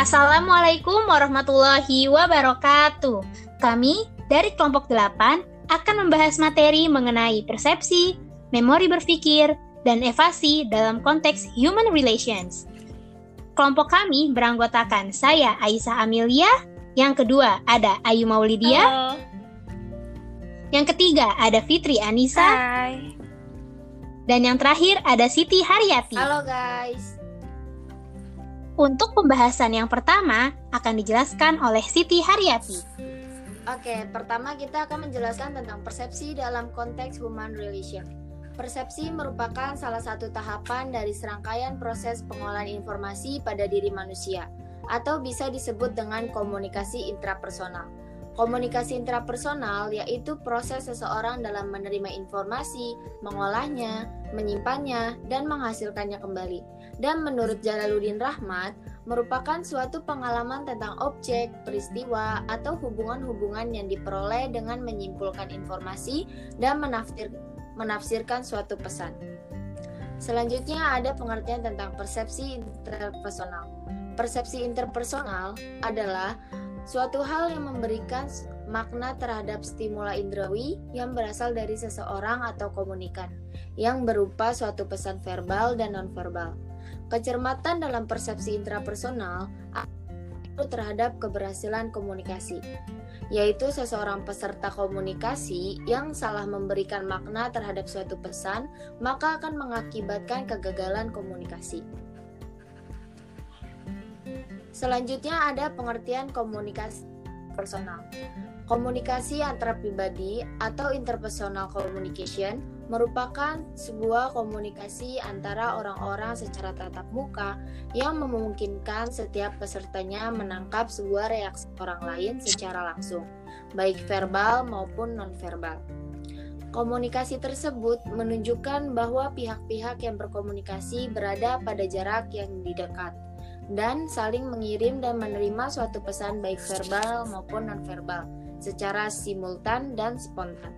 Assalamualaikum warahmatullahi wabarakatuh. Kami dari kelompok 8 akan membahas materi mengenai persepsi, memori berpikir, dan evasi dalam konteks human relations. Kelompok kami beranggotakan saya Aisyah Amelia, yang kedua ada Ayu Maulidia, Halo. yang ketiga ada Fitri Anissa, Hai. dan yang terakhir ada Siti Haryati. Halo guys. Untuk pembahasan yang pertama akan dijelaskan oleh Siti Haryati. Oke, pertama kita akan menjelaskan tentang persepsi dalam konteks human relation. Persepsi merupakan salah satu tahapan dari serangkaian proses pengolahan informasi pada diri manusia, atau bisa disebut dengan komunikasi intrapersonal. Komunikasi intrapersonal yaitu proses seseorang dalam menerima informasi, mengolahnya, menyimpannya, dan menghasilkannya kembali. Dan menurut Jalaluddin Rahmat, merupakan suatu pengalaman tentang objek, peristiwa, atau hubungan-hubungan yang diperoleh dengan menyimpulkan informasi dan menafsir, menafsirkan suatu pesan. Selanjutnya ada pengertian tentang persepsi interpersonal. Persepsi interpersonal adalah suatu hal yang memberikan makna terhadap stimula indrawi yang berasal dari seseorang atau komunikan, yang berupa suatu pesan verbal dan nonverbal. Kecermatan dalam persepsi intrapersonal terhadap keberhasilan komunikasi, yaitu seseorang peserta komunikasi yang salah memberikan makna terhadap suatu pesan, maka akan mengakibatkan kegagalan komunikasi. Selanjutnya ada pengertian komunikasi personal. Komunikasi antara pribadi atau interpersonal communication merupakan sebuah komunikasi antara orang-orang secara tatap muka yang memungkinkan setiap pesertanya menangkap sebuah reaksi orang lain secara langsung, baik verbal maupun nonverbal. Komunikasi tersebut menunjukkan bahwa pihak-pihak yang berkomunikasi berada pada jarak yang didekat dan saling mengirim dan menerima suatu pesan baik verbal maupun nonverbal secara simultan dan spontan.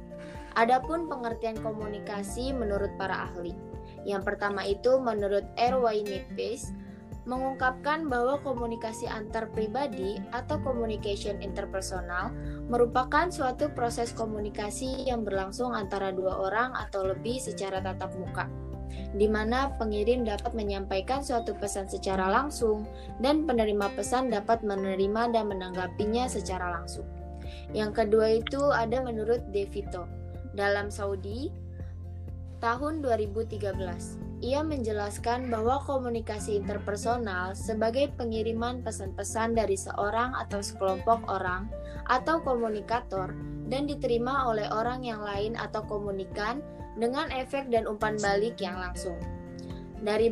Adapun pengertian komunikasi menurut para ahli. Yang pertama itu menurut R.Y. Nipis mengungkapkan bahwa komunikasi antar pribadi atau communication interpersonal merupakan suatu proses komunikasi yang berlangsung antara dua orang atau lebih secara tatap muka di mana pengirim dapat menyampaikan suatu pesan secara langsung dan penerima pesan dapat menerima dan menanggapinya secara langsung. Yang kedua itu ada menurut Devito. Dalam Saudi, tahun 2013, ia menjelaskan bahwa komunikasi interpersonal sebagai pengiriman pesan-pesan dari seorang atau sekelompok orang atau komunikator dan diterima oleh orang yang lain atau komunikan dengan efek dan umpan balik yang langsung. Dari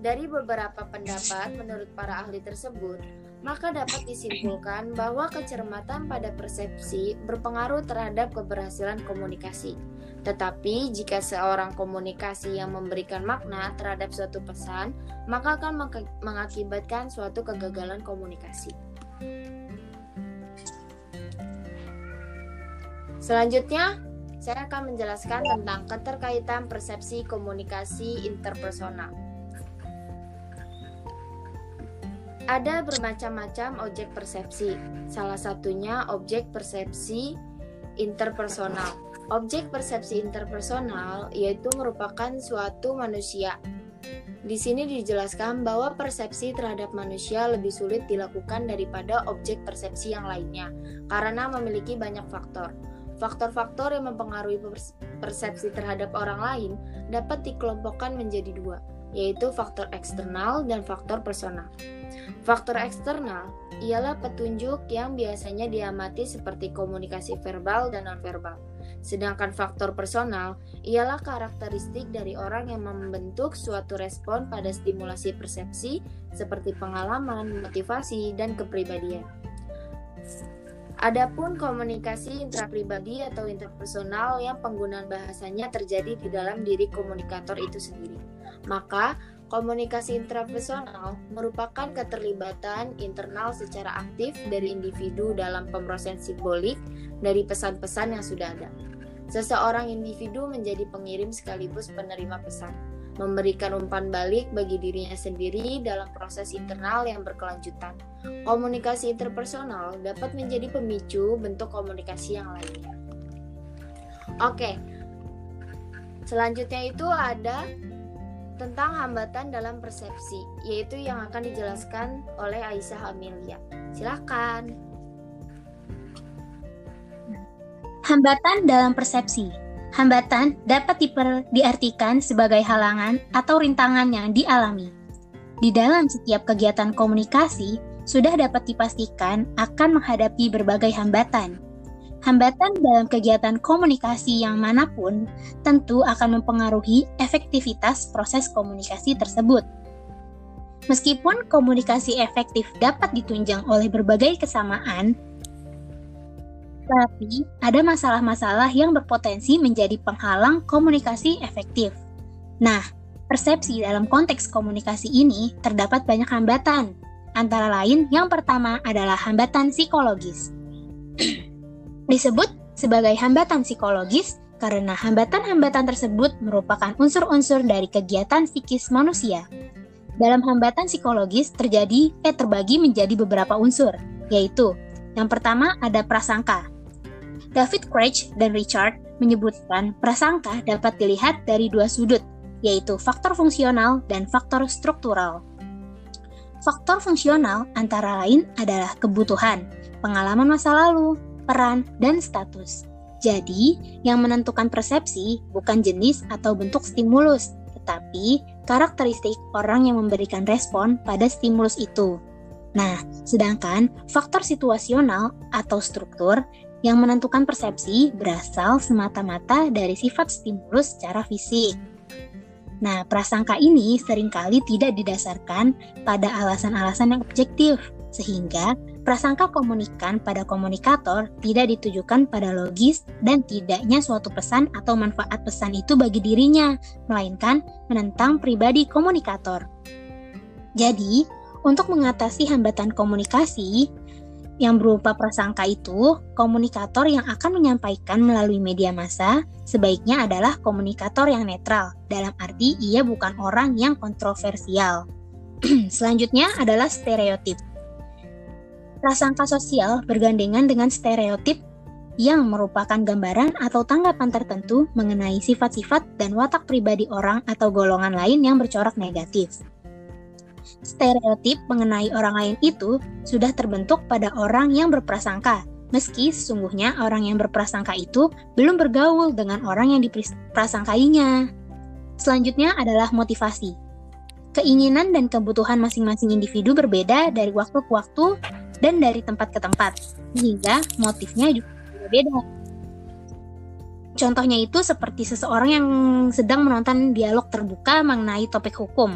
dari beberapa pendapat menurut para ahli tersebut, maka dapat disimpulkan bahwa kecermatan pada persepsi berpengaruh terhadap keberhasilan komunikasi. Tetapi jika seorang komunikasi yang memberikan makna terhadap suatu pesan, maka akan mengakibatkan suatu kegagalan komunikasi. Selanjutnya, saya akan menjelaskan tentang keterkaitan persepsi komunikasi interpersonal. Ada bermacam-macam objek persepsi, salah satunya objek persepsi interpersonal. Objek persepsi interpersonal yaitu merupakan suatu manusia. Di sini dijelaskan bahwa persepsi terhadap manusia lebih sulit dilakukan daripada objek persepsi yang lainnya karena memiliki banyak faktor. Faktor-faktor yang mempengaruhi persepsi terhadap orang lain dapat dikelompokkan menjadi dua, yaitu faktor eksternal dan faktor personal. Faktor eksternal ialah petunjuk yang biasanya diamati seperti komunikasi verbal dan nonverbal. Sedangkan faktor personal ialah karakteristik dari orang yang membentuk suatu respon pada stimulasi persepsi seperti pengalaman, motivasi, dan kepribadian. Adapun komunikasi intrapribadi atau interpersonal yang penggunaan bahasanya terjadi di dalam diri komunikator itu sendiri. Maka, komunikasi intrapersonal merupakan keterlibatan internal secara aktif dari individu dalam pemrosesan simbolik dari pesan-pesan yang sudah ada. Seseorang individu menjadi pengirim sekaligus penerima pesan. Memberikan umpan balik bagi dirinya sendiri dalam proses internal yang berkelanjutan. Komunikasi interpersonal dapat menjadi pemicu bentuk komunikasi yang lainnya. Oke, selanjutnya itu ada tentang hambatan dalam persepsi, yaitu yang akan dijelaskan oleh Aisyah Amelia. Silakan. Hambatan dalam persepsi. Hambatan dapat diper, diartikan sebagai halangan atau rintangan yang dialami. Di dalam setiap kegiatan komunikasi, sudah dapat dipastikan akan menghadapi berbagai hambatan, Hambatan dalam kegiatan komunikasi yang mana pun tentu akan mempengaruhi efektivitas proses komunikasi tersebut. Meskipun komunikasi efektif dapat ditunjang oleh berbagai kesamaan, tapi ada masalah-masalah yang berpotensi menjadi penghalang komunikasi efektif. Nah, persepsi dalam konteks komunikasi ini terdapat banyak hambatan. Antara lain, yang pertama adalah hambatan psikologis. disebut sebagai hambatan psikologis karena hambatan-hambatan tersebut merupakan unsur-unsur dari kegiatan psikis manusia. Dalam hambatan psikologis terjadi eh terbagi menjadi beberapa unsur, yaitu yang pertama ada prasangka. David Craig dan Richard menyebutkan prasangka dapat dilihat dari dua sudut, yaitu faktor fungsional dan faktor struktural. Faktor fungsional antara lain adalah kebutuhan, pengalaman masa lalu, peran, dan status. Jadi, yang menentukan persepsi bukan jenis atau bentuk stimulus, tetapi karakteristik orang yang memberikan respon pada stimulus itu. Nah, sedangkan faktor situasional atau struktur yang menentukan persepsi berasal semata-mata dari sifat stimulus secara fisik. Nah, prasangka ini sering kali tidak didasarkan pada alasan-alasan yang objektif, sehingga Prasangka komunikan pada komunikator tidak ditujukan pada logis dan tidaknya suatu pesan atau manfaat pesan itu bagi dirinya, melainkan menentang pribadi komunikator. Jadi, untuk mengatasi hambatan komunikasi yang berupa prasangka itu, komunikator yang akan menyampaikan melalui media massa sebaiknya adalah komunikator yang netral, dalam arti ia bukan orang yang kontroversial. Selanjutnya adalah stereotip. Prasangka sosial bergandengan dengan stereotip yang merupakan gambaran atau tanggapan tertentu mengenai sifat-sifat dan watak pribadi orang atau golongan lain yang bercorak negatif. Stereotip mengenai orang lain itu sudah terbentuk pada orang yang berprasangka, meski sesungguhnya orang yang berprasangka itu belum bergaul dengan orang yang diprasangkainya. Selanjutnya adalah motivasi. Keinginan dan kebutuhan masing-masing individu berbeda dari waktu ke waktu dan dari tempat ke tempat, sehingga motifnya juga berbeda. Contohnya itu seperti seseorang yang sedang menonton dialog terbuka mengenai topik hukum,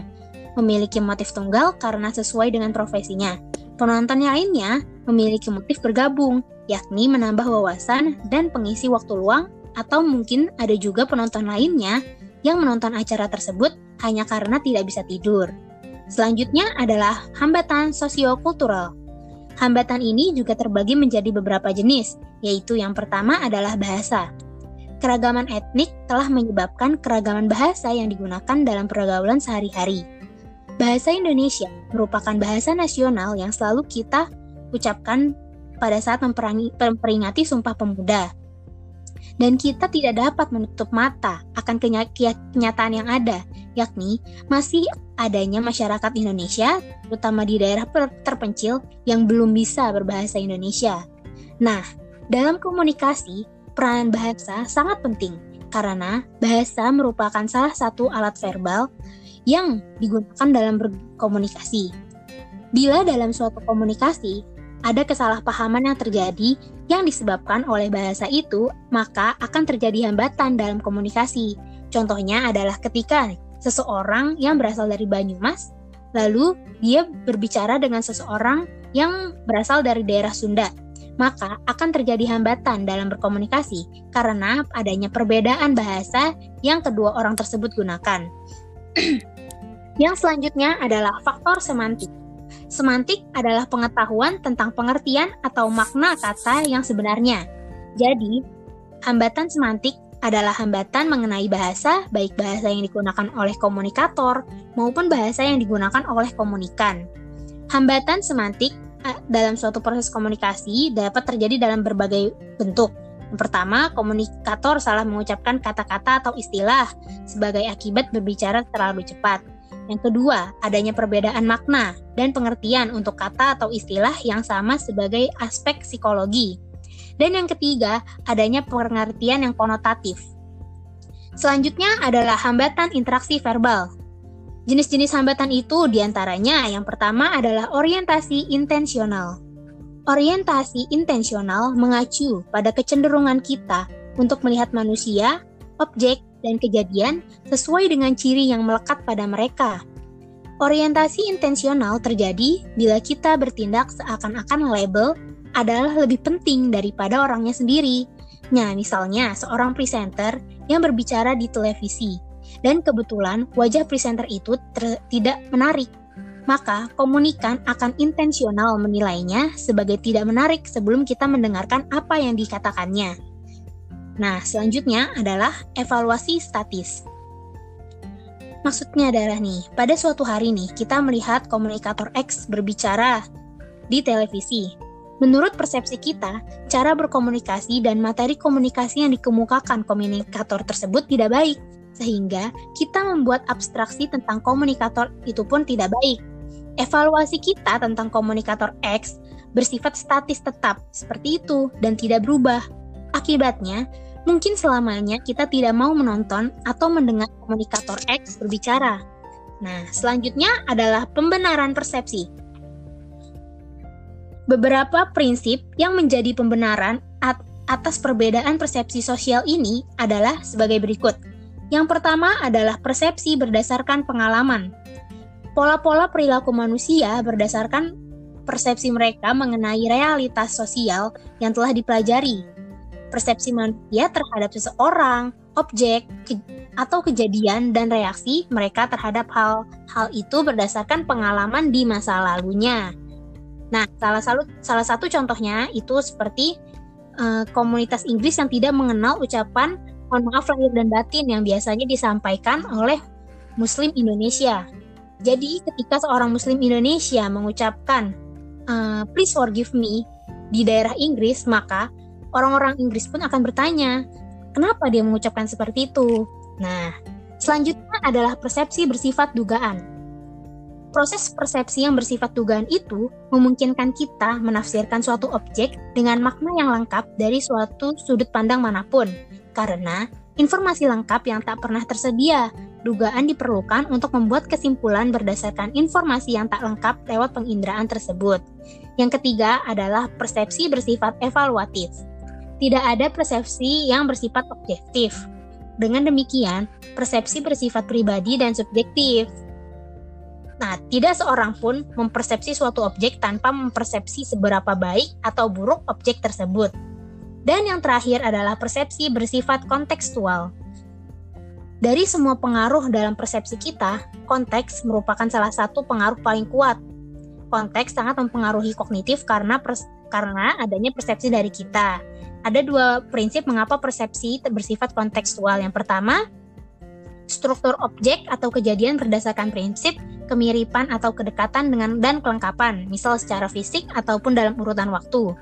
memiliki motif tunggal karena sesuai dengan profesinya. Penonton yang lainnya memiliki motif bergabung, yakni menambah wawasan dan pengisi waktu luang, atau mungkin ada juga penonton lainnya yang menonton acara tersebut hanya karena tidak bisa tidur. Selanjutnya adalah hambatan sosiokultural. Hambatan ini juga terbagi menjadi beberapa jenis, yaitu yang pertama adalah bahasa. Keragaman etnik telah menyebabkan keragaman bahasa yang digunakan dalam pergaulan sehari-hari. Bahasa Indonesia merupakan bahasa nasional yang selalu kita ucapkan pada saat memperingati Sumpah Pemuda. Dan kita tidak dapat menutup mata akan kenyataan yang ada, yakni masih adanya masyarakat Indonesia, terutama di daerah terpencil yang belum bisa berbahasa Indonesia. Nah, dalam komunikasi, peran bahasa sangat penting karena bahasa merupakan salah satu alat verbal yang digunakan dalam berkomunikasi. Bila dalam suatu komunikasi ada kesalahpahaman yang terjadi yang disebabkan oleh bahasa itu, maka akan terjadi hambatan dalam komunikasi. Contohnya adalah ketika seseorang yang berasal dari Banyumas, lalu dia berbicara dengan seseorang yang berasal dari daerah Sunda, maka akan terjadi hambatan dalam berkomunikasi karena adanya perbedaan bahasa yang kedua orang tersebut gunakan. yang selanjutnya adalah faktor semantik. Semantik adalah pengetahuan tentang pengertian atau makna kata yang sebenarnya. Jadi, hambatan semantik adalah hambatan mengenai bahasa, baik bahasa yang digunakan oleh komunikator maupun bahasa yang digunakan oleh komunikan. Hambatan semantik eh, dalam suatu proses komunikasi dapat terjadi dalam berbagai bentuk. Pertama, komunikator salah mengucapkan kata-kata atau istilah sebagai akibat berbicara terlalu cepat. Yang kedua, adanya perbedaan makna dan pengertian untuk kata atau istilah yang sama sebagai aspek psikologi. Dan yang ketiga, adanya pengertian yang konotatif. Selanjutnya adalah hambatan interaksi verbal. Jenis-jenis hambatan itu di antaranya yang pertama adalah orientasi intensional. Orientasi intensional mengacu pada kecenderungan kita untuk melihat manusia, objek, dan kejadian sesuai dengan ciri yang melekat pada mereka. Orientasi intensional terjadi bila kita bertindak seakan-akan label adalah lebih penting daripada orangnya sendiri. Nah, misalnya seorang presenter yang berbicara di televisi, dan kebetulan wajah presenter itu tidak menarik, maka komunikan akan intensional menilainya sebagai tidak menarik sebelum kita mendengarkan apa yang dikatakannya. Nah, selanjutnya adalah evaluasi statis. Maksudnya adalah nih, pada suatu hari nih, kita melihat komunikator X berbicara di televisi. Menurut persepsi kita, cara berkomunikasi dan materi komunikasi yang dikemukakan komunikator tersebut tidak baik, sehingga kita membuat abstraksi tentang komunikator itu pun tidak baik. Evaluasi kita tentang komunikator X bersifat statis tetap, seperti itu, dan tidak berubah. Akibatnya, mungkin selamanya kita tidak mau menonton atau mendengar komunikator X berbicara. Nah, selanjutnya adalah pembenaran persepsi. Beberapa prinsip yang menjadi pembenaran atas perbedaan persepsi sosial ini adalah sebagai berikut. Yang pertama adalah persepsi berdasarkan pengalaman. Pola-pola perilaku manusia berdasarkan persepsi mereka mengenai realitas sosial yang telah dipelajari. Persepsi manusia terhadap seseorang, objek, ke atau kejadian dan reaksi mereka terhadap hal-hal itu berdasarkan pengalaman di masa lalunya. Nah, salah satu salah satu contohnya itu seperti uh, komunitas Inggris yang tidak mengenal ucapan mohon maaf lahir dan batin yang biasanya disampaikan oleh Muslim Indonesia. Jadi, ketika seorang Muslim Indonesia mengucapkan uh, please forgive me di daerah Inggris, maka orang-orang Inggris pun akan bertanya, kenapa dia mengucapkan seperti itu? Nah, selanjutnya adalah persepsi bersifat dugaan. Proses persepsi yang bersifat dugaan itu memungkinkan kita menafsirkan suatu objek dengan makna yang lengkap dari suatu sudut pandang mana pun, karena informasi lengkap yang tak pernah tersedia. Dugaan diperlukan untuk membuat kesimpulan berdasarkan informasi yang tak lengkap lewat penginderaan tersebut. Yang ketiga adalah persepsi bersifat evaluatif. Tidak ada persepsi yang bersifat objektif. Dengan demikian, persepsi bersifat pribadi dan subjektif. Nah, tidak seorang pun mempersepsi suatu objek tanpa mempersepsi seberapa baik atau buruk objek tersebut. Dan yang terakhir adalah persepsi bersifat kontekstual. Dari semua pengaruh dalam persepsi kita, konteks merupakan salah satu pengaruh paling kuat. Konteks sangat mempengaruhi kognitif karena pers karena adanya persepsi dari kita. Ada dua prinsip mengapa persepsi bersifat kontekstual. Yang pertama, struktur objek atau kejadian berdasarkan prinsip kemiripan atau kedekatan dengan dan kelengkapan, misal secara fisik ataupun dalam urutan waktu.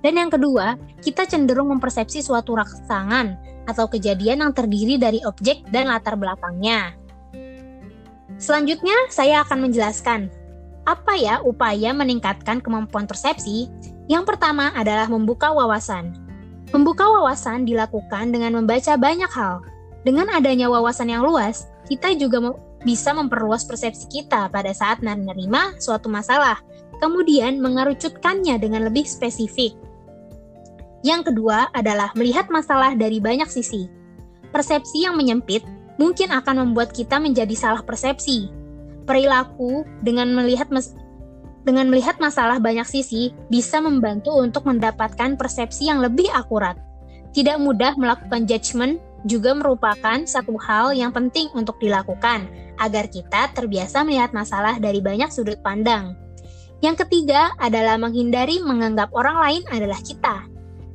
Dan yang kedua, kita cenderung mempersepsi suatu rangsangan atau kejadian yang terdiri dari objek dan latar belakangnya. Selanjutnya, saya akan menjelaskan apa ya upaya meningkatkan kemampuan persepsi. Yang pertama adalah membuka wawasan. Membuka wawasan dilakukan dengan membaca banyak hal, dengan adanya wawasan yang luas, kita juga bisa memperluas persepsi kita pada saat menerima suatu masalah, kemudian mengerucutkannya dengan lebih spesifik. Yang kedua adalah melihat masalah dari banyak sisi. Persepsi yang menyempit mungkin akan membuat kita menjadi salah persepsi. Perilaku dengan melihat mes dengan melihat masalah banyak sisi bisa membantu untuk mendapatkan persepsi yang lebih akurat. Tidak mudah melakukan judgement juga merupakan satu hal yang penting untuk dilakukan agar kita terbiasa melihat masalah dari banyak sudut pandang. Yang ketiga adalah menghindari menganggap orang lain adalah kita.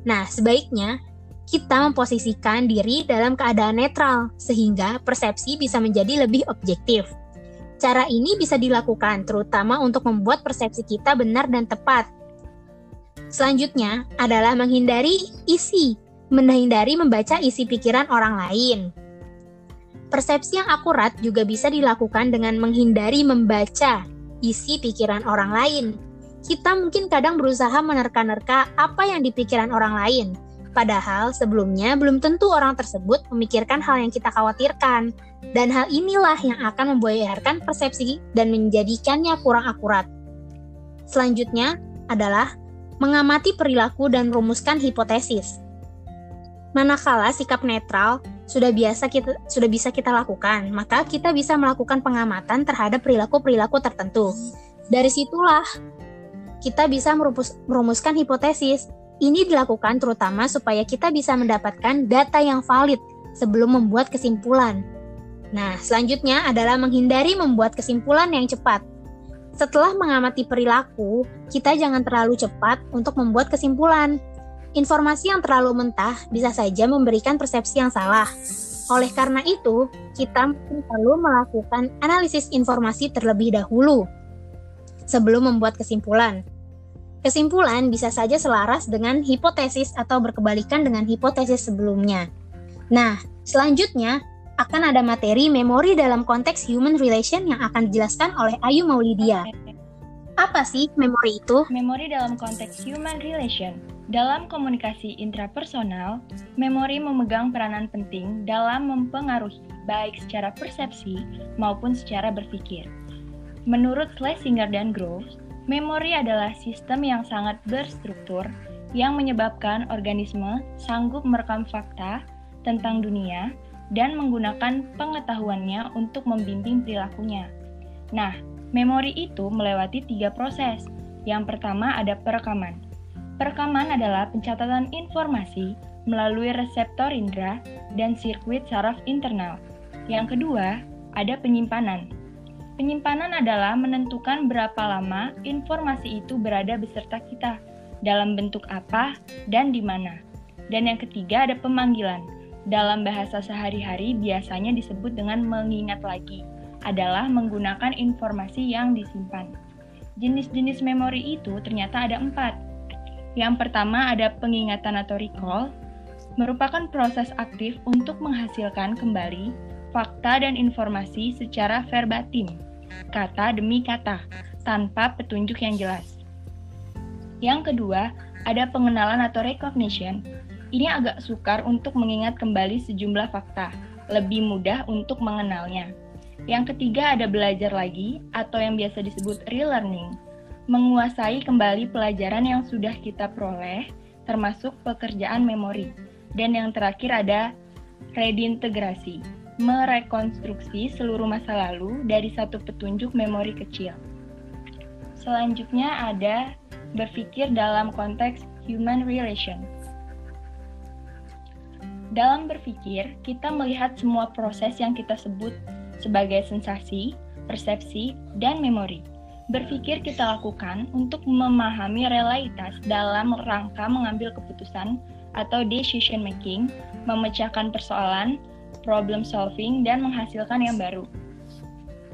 Nah, sebaiknya kita memposisikan diri dalam keadaan netral, sehingga persepsi bisa menjadi lebih objektif. Cara ini bisa dilakukan terutama untuk membuat persepsi kita benar dan tepat. Selanjutnya adalah menghindari isi, menghindari membaca isi pikiran orang lain. Persepsi yang akurat juga bisa dilakukan dengan menghindari membaca isi pikiran orang lain. Kita mungkin kadang berusaha menerka-nerka apa yang dipikiran orang lain, padahal sebelumnya belum tentu orang tersebut memikirkan hal yang kita khawatirkan. Dan hal inilah yang akan memboyarkan persepsi dan menjadikannya kurang akurat. Selanjutnya adalah mengamati perilaku dan rumuskan hipotesis. Manakala sikap netral sudah biasa kita sudah bisa kita lakukan, maka kita bisa melakukan pengamatan terhadap perilaku-perilaku tertentu. Dari situlah kita bisa merumus, merumuskan hipotesis. Ini dilakukan terutama supaya kita bisa mendapatkan data yang valid sebelum membuat kesimpulan. Nah, selanjutnya adalah menghindari membuat kesimpulan yang cepat. Setelah mengamati perilaku, kita jangan terlalu cepat untuk membuat kesimpulan Informasi yang terlalu mentah bisa saja memberikan persepsi yang salah. Oleh karena itu, kita perlu melakukan analisis informasi terlebih dahulu sebelum membuat kesimpulan. Kesimpulan bisa saja selaras dengan hipotesis atau berkebalikan dengan hipotesis sebelumnya. Nah, selanjutnya akan ada materi memori dalam konteks human relation yang akan dijelaskan oleh Ayu Maulidia. Apa sih memori itu? Memori dalam konteks human relation dalam komunikasi intrapersonal, memori memegang peranan penting dalam mempengaruhi baik secara persepsi maupun secara berpikir. Menurut Schlesinger dan Groves, memori adalah sistem yang sangat berstruktur yang menyebabkan organisme sanggup merekam fakta tentang dunia dan menggunakan pengetahuannya untuk membimbing perilakunya. Nah, memori itu melewati tiga proses. Yang pertama ada perekaman Perekaman adalah pencatatan informasi melalui reseptor indera dan sirkuit saraf internal. Yang kedua, ada penyimpanan. Penyimpanan adalah menentukan berapa lama informasi itu berada beserta kita, dalam bentuk apa dan di mana. Dan yang ketiga ada pemanggilan. Dalam bahasa sehari-hari biasanya disebut dengan mengingat lagi, adalah menggunakan informasi yang disimpan. Jenis-jenis memori itu ternyata ada empat, yang pertama ada pengingatan atau recall, merupakan proses aktif untuk menghasilkan kembali fakta dan informasi secara verbatim, kata demi kata, tanpa petunjuk yang jelas. Yang kedua, ada pengenalan atau recognition. Ini agak sukar untuk mengingat kembali sejumlah fakta, lebih mudah untuk mengenalnya. Yang ketiga ada belajar lagi atau yang biasa disebut relearning menguasai kembali pelajaran yang sudah kita peroleh, termasuk pekerjaan memori. Dan yang terakhir ada redintegrasi, merekonstruksi seluruh masa lalu dari satu petunjuk memori kecil. Selanjutnya ada berpikir dalam konteks human relation. Dalam berpikir, kita melihat semua proses yang kita sebut sebagai sensasi, persepsi, dan memori berpikir kita lakukan untuk memahami realitas dalam rangka mengambil keputusan atau decision making, memecahkan persoalan, problem solving, dan menghasilkan yang baru.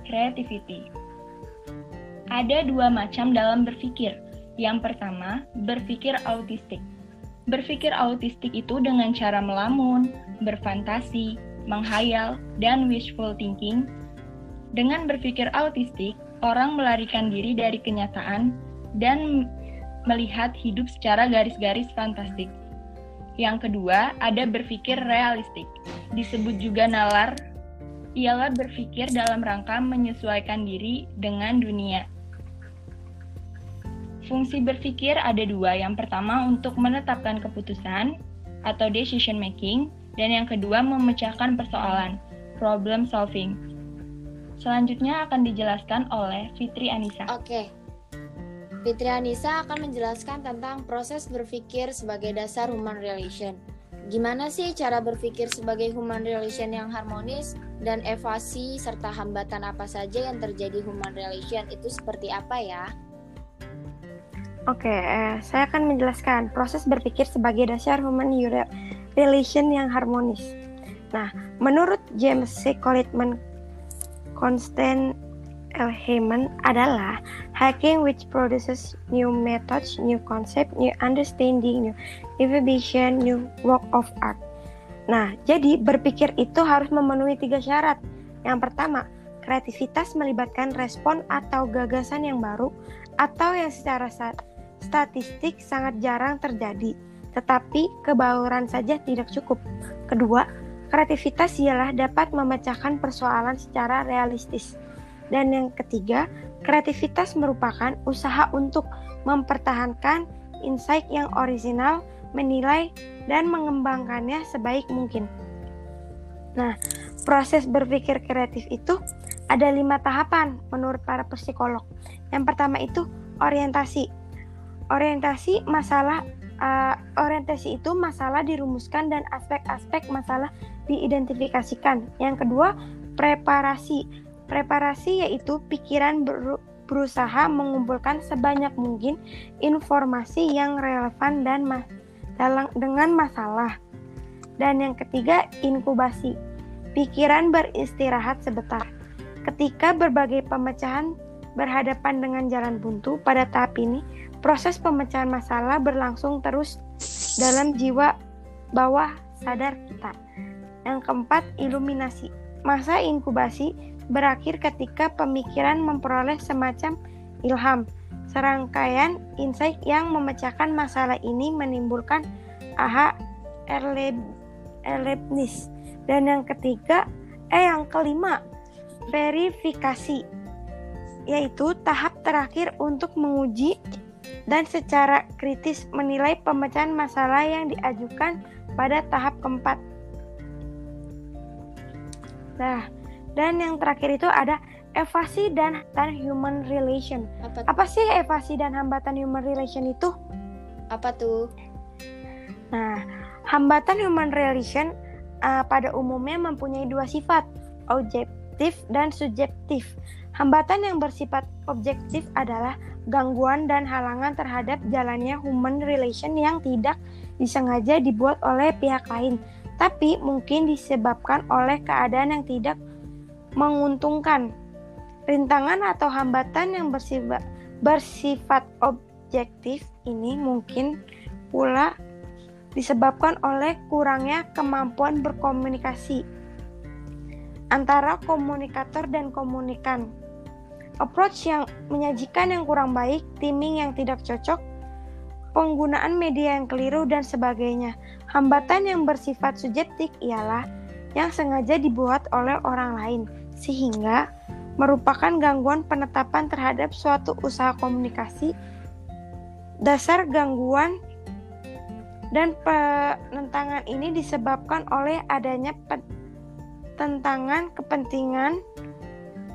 Creativity Ada dua macam dalam berpikir. Yang pertama, berpikir autistik. Berpikir autistik itu dengan cara melamun, berfantasi, menghayal, dan wishful thinking. Dengan berpikir autistik, orang melarikan diri dari kenyataan dan melihat hidup secara garis-garis fantastik. Yang kedua, ada berpikir realistik. Disebut juga nalar, ialah berpikir dalam rangka menyesuaikan diri dengan dunia. Fungsi berpikir ada dua. Yang pertama untuk menetapkan keputusan atau decision making, dan yang kedua memecahkan persoalan, problem solving. Selanjutnya akan dijelaskan oleh Fitri Anissa. Oke. Fitri Anissa akan menjelaskan tentang proses berpikir sebagai dasar human relation. Gimana sih cara berpikir sebagai human relation yang harmonis dan evasi serta hambatan apa saja yang terjadi human relation itu seperti apa ya? Oke, eh, saya akan menjelaskan proses berpikir sebagai dasar human relation yang harmonis. Nah, menurut James C. Collitman, Constant L. Heyman adalah hacking which produces new methods, new concept, new understanding, new innovation, new work of art. Nah, jadi berpikir itu harus memenuhi tiga syarat. Yang pertama, kreativitas melibatkan respon atau gagasan yang baru atau yang secara statistik sangat jarang terjadi, tetapi kebauran saja tidak cukup. Kedua, kreativitas ialah dapat memecahkan persoalan secara realistis dan yang ketiga, kreativitas merupakan usaha untuk mempertahankan insight yang orisinal, menilai, dan mengembangkannya sebaik mungkin. Nah, proses berpikir kreatif itu ada lima tahapan menurut para psikolog. Yang pertama itu orientasi. Orientasi masalah uh, orientasi itu masalah dirumuskan dan aspek-aspek masalah diidentifikasikan. Yang kedua, preparasi Preparasi yaitu pikiran ber berusaha mengumpulkan sebanyak mungkin informasi yang relevan dan ma dalam, dengan masalah. Dan yang ketiga, inkubasi. Pikiran beristirahat sebentar. Ketika berbagai pemecahan berhadapan dengan jalan buntu pada tahap ini, proses pemecahan masalah berlangsung terus dalam jiwa bawah sadar kita. Yang keempat, iluminasi. Masa inkubasi berakhir ketika pemikiran memperoleh semacam ilham. Serangkaian insight yang memecahkan masalah ini menimbulkan aha erlebnis. Dan yang ketiga, eh yang kelima, verifikasi, yaitu tahap terakhir untuk menguji dan secara kritis menilai pemecahan masalah yang diajukan pada tahap keempat. Nah, dan yang terakhir itu ada evasi dan hambatan human relation. Apa, Apa sih evasi dan hambatan human relation itu? Apa tuh? Nah, hambatan human relation uh, pada umumnya mempunyai dua sifat, objektif dan subjektif. Hambatan yang bersifat objektif adalah gangguan dan halangan terhadap jalannya human relation yang tidak disengaja dibuat oleh pihak lain, tapi mungkin disebabkan oleh keadaan yang tidak menguntungkan. Rintangan atau hambatan yang bersifat, bersifat objektif ini mungkin pula disebabkan oleh kurangnya kemampuan berkomunikasi antara komunikator dan komunikan. Approach yang menyajikan yang kurang baik, timing yang tidak cocok, penggunaan media yang keliru, dan sebagainya. Hambatan yang bersifat subjektif ialah yang sengaja dibuat oleh orang lain, sehingga merupakan gangguan penetapan terhadap suatu usaha komunikasi. Dasar gangguan dan penentangan ini disebabkan oleh adanya tentangan kepentingan,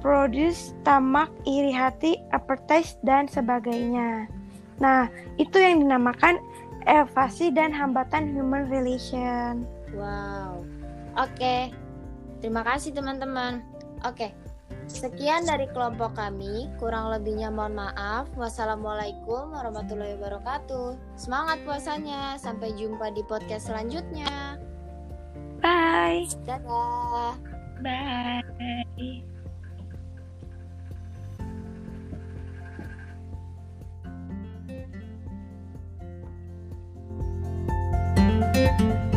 produce, tamak, iri hati, appetite, dan sebagainya. Nah, itu yang dinamakan evasi dan hambatan human relation. Wow. Oke. Terima kasih teman-teman. Oke, sekian dari kelompok kami. Kurang lebihnya mohon maaf. Wassalamualaikum warahmatullahi wabarakatuh. Semangat puasanya. Sampai jumpa di podcast selanjutnya. Bye. Dadah. Bye. Música